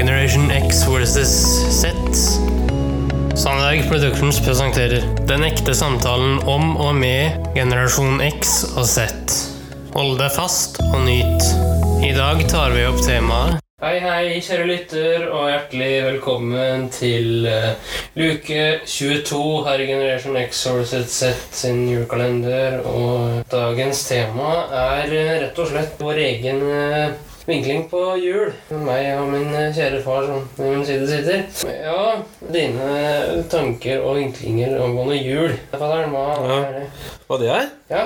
Generation X versus Z. Sandberg Productions presenterer Den ekte samtalen om og med generasjon X og Z. Hold deg fast og nyt. I dag tar vi opp temaet Hei, hei, kjære lytter, og hjertelig velkommen til uh, luke 22 her i Generation X versus Z sin julekalender. Og dagens tema er uh, rett og slett vår egen eh, vinkling på jul. Meg og min eh, kjære far som ved min side sitter. Ja, dine tanker og vinklinger angående jul. Fatter'n, hva Ja. er det? Hva det er? Ja,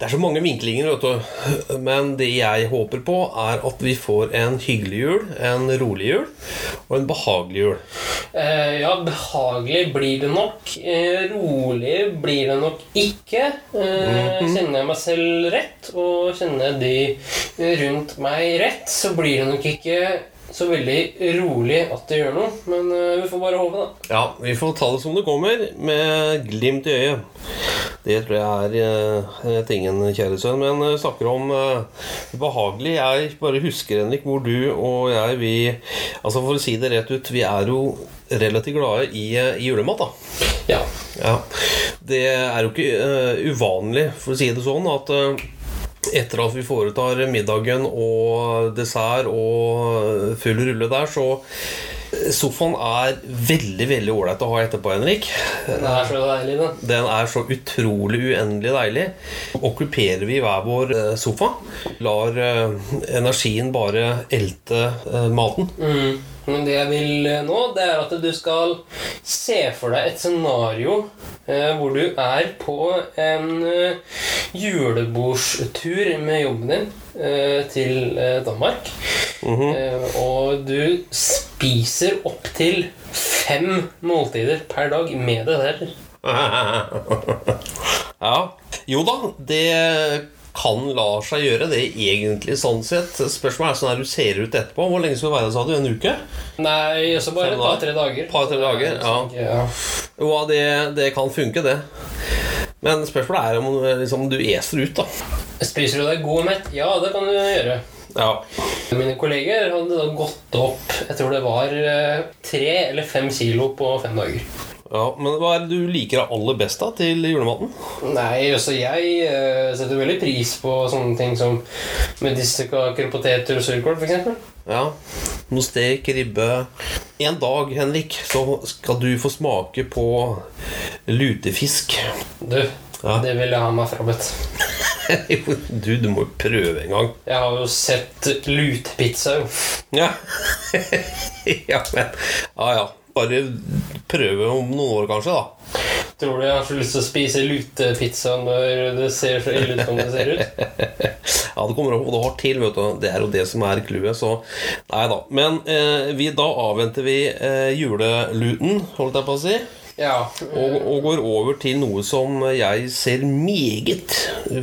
Det er så mange vinklinger, vet du. Men det jeg håper på, er at vi får en hyggelig jul, en rolig jul og en behagelig jul. Eh, ja, behagelig blir det nok. Eh, rolig blir det nok ikke. Eh, Kjenner jeg meg selv rett, og kjenner jeg de rundt meg rett, så blir det nok ikke så veldig rolig at det gjør noe. Men vi får bare håpe, da. Ja, vi får ta det som det kommer, med glimt i øyet. Det tror jeg er eh, tingen, kjære sønn. Men snakker om behagelig Jeg bare husker, Henrik, hvor du og jeg, vi Altså For å si det rett ut, vi er jo relativt glade i, i julemat, da. Ja. Ja, Det er jo ikke uh, uvanlig, for å si det sånn, at uh, etter at vi foretar middagen og dessert og full rulle der, så Sofaen er veldig veldig ålreit å ha etterpå, Henrik. Den er så deilig, den. Den er så utrolig uendelig deilig. Okkuperer vi hver vår eh, sofa, lar eh, energien bare elte eh, maten. Mm. Men det jeg vil nå, det er at du skal se for deg et scenario eh, hvor du er på en eh, julebordstur med jobben din eh, til Danmark. Danmark. -hmm. og du spiser opptil fem måltider per dag med det der. ja. Jo da, det kan la seg gjøre, det egentlig sånn sett. Spørsmålet er sånn her du ser ut etterpå. Hvor lenge skal du være der, sa du? En uke? Nei, så bare et par-tre dager. Par-tre dager, ja. ja. Jo, ja, det, det kan funke, det. Men spørsmålet er om liksom, du eser ut, da. Spiser du deg god og mett? Ja, det kan du gjøre. Ja. Mine kolleger hadde da gått opp Jeg tror det var eh, tre eller fem kilo på fem dager. ja. Men hva er det du liker aller best da til julematen? Nei, også jeg eh, setter veldig pris på sånne ting som medisterkaker, poteter og surkål, f.eks. Ja. Noe stek, ribbe En dag, Henrik, så skal du få smake på lutefisk. Du, Ja. det vil jeg ha meg frabedt. du, du må jo prøve en gang. Jeg har jo sett lutepizza, jo. Ja. ja, men Ja, ja. Bare prøve om noen år, kanskje, da. Tror du jeg har så lyst til å spise lutepizza når det ser så ille ut som det ser ut? Ja, det kommer an på hva du har til. vet du Det er jo det som er clouet. Så nei da. Men eh, vi, da avventer vi eh, juleluten, holdt jeg på å si. Ja. Og, og går over til noe som jeg ser meget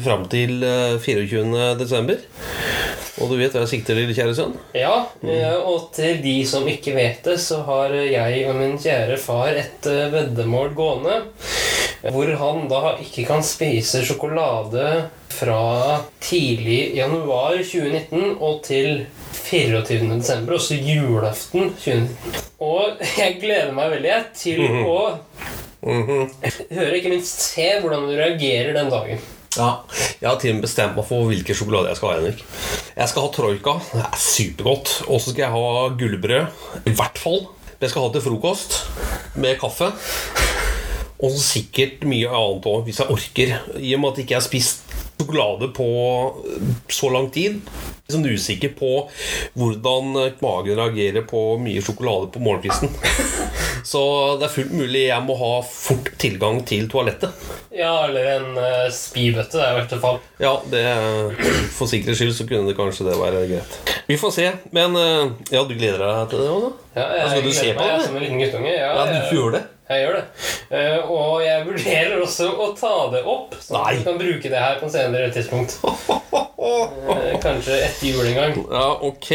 fram til eh, 24. desember. Og du vet hva jeg sikter til, kjære sønn? Ja, eh, og til de som ikke vet det, så har jeg og min kjære far et eh, veddemål gående. Hvor han da ikke kan spise sjokolade fra tidlig januar 2019 og til 24. desember, også julaften 2019. Og jeg gleder meg veldig jeg, til å høre, ikke minst se hvordan du reagerer den dagen. Ja, Jeg har til og med bestemt meg for hvilken sjokolade jeg skal ha. Henrik Jeg skal ha troika. Det er supergodt. Og så skal jeg ha gullbrød. I hvert fall. Jeg skal ha til frokost med kaffe. Og så sikkert mye annet òg, hvis jeg orker. I og med at jeg ikke har spist sjokolade på så lang tid. Litt sånn usikker på hvordan magen reagerer på mye sjokolade på morgenkvisten. Så det er fullt mulig jeg må ha fort tilgang til toalettet. Ja, eller en uh, spybøtte, det er i hvert fall. Ja, det, for sikkerhets skyld så kunne det kanskje det være greit. Vi får se. Men uh, ja, du gleder deg til det òg, da? Ja, jeg, du gleder meg, jeg det? Som en liten guttunge. Ja, Ja, jeg- du gjør det? Jeg gjør det. Uh, og jeg vurderer også å ta det opp, så Nei. du kan bruke det her på en senere tidspunkt. Uh, kanskje etter jul en gang. Ja, ok.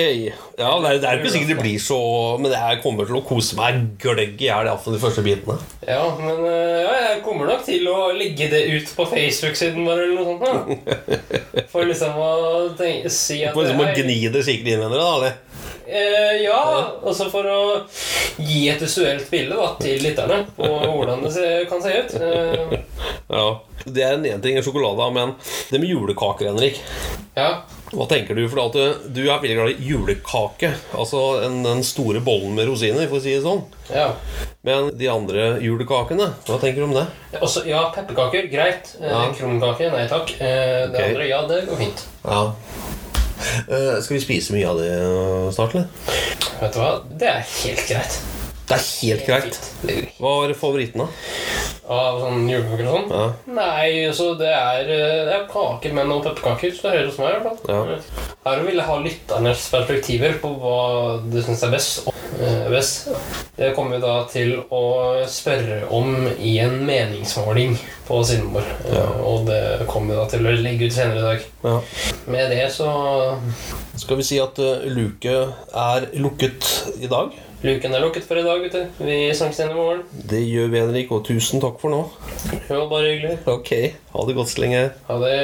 Ja, det er, det er ikke sikkert det blir så Men jeg kommer til å kose meg gløgg i hjel, iallfall de første bitene. Ja, men uh, ja, jeg kommer nok til å legge det ut på Facebook-siden vår eller noe sånt. Da. For liksom å tenke, si at For liksom å gni det skikkelig inn da. Eller? Eh, ja, altså for å gi et visuelt bilde da, til lytterne på hvordan det kan se ut. Eh, Ja. Det er en ting sjokolade, men det med julekaker, Henrik ja. Hva tenker du? For at du, er veldig glad i julekake. Altså en, den store bollen med rosiner, for å si det sånn. ja. Men de andre julekakene, hva tenker du om det? Også, ja, pepperkaker, greit. Eh, Ja. Krumkake, nei takk. Eh, det okay. andre, ja, det går fint. Ja. Eh, skal vi spise mye av det eh, snart, eller? Vet du hva, det er helt greit. Det er helt greit. Hva var favoritten, da? Av sånn julekaker og sånn? Ja. Nei, så det er, eh, det er kaker med noen pepperkaker. Så det er meg, i hvert fall. Ja. Her vil jeg ha lytternes perspektiver på hva du syns er best. eh, best. Det kommer vi da til å spørre om i en meningsmåling på siden vår. Eh, Ja. Og det kommer vi da til å legge ut senere i dag. Ja. Med det så Skal vi si at eh, luke er lukket i dag? Luken er lukket for i dag, gutter. Vi snakkes igjen i morgen. Det gjør vi, Henrik, og tusen takk for nå. Jo, bare hyggelig. Ok, ha det godt så lenge. Ha det.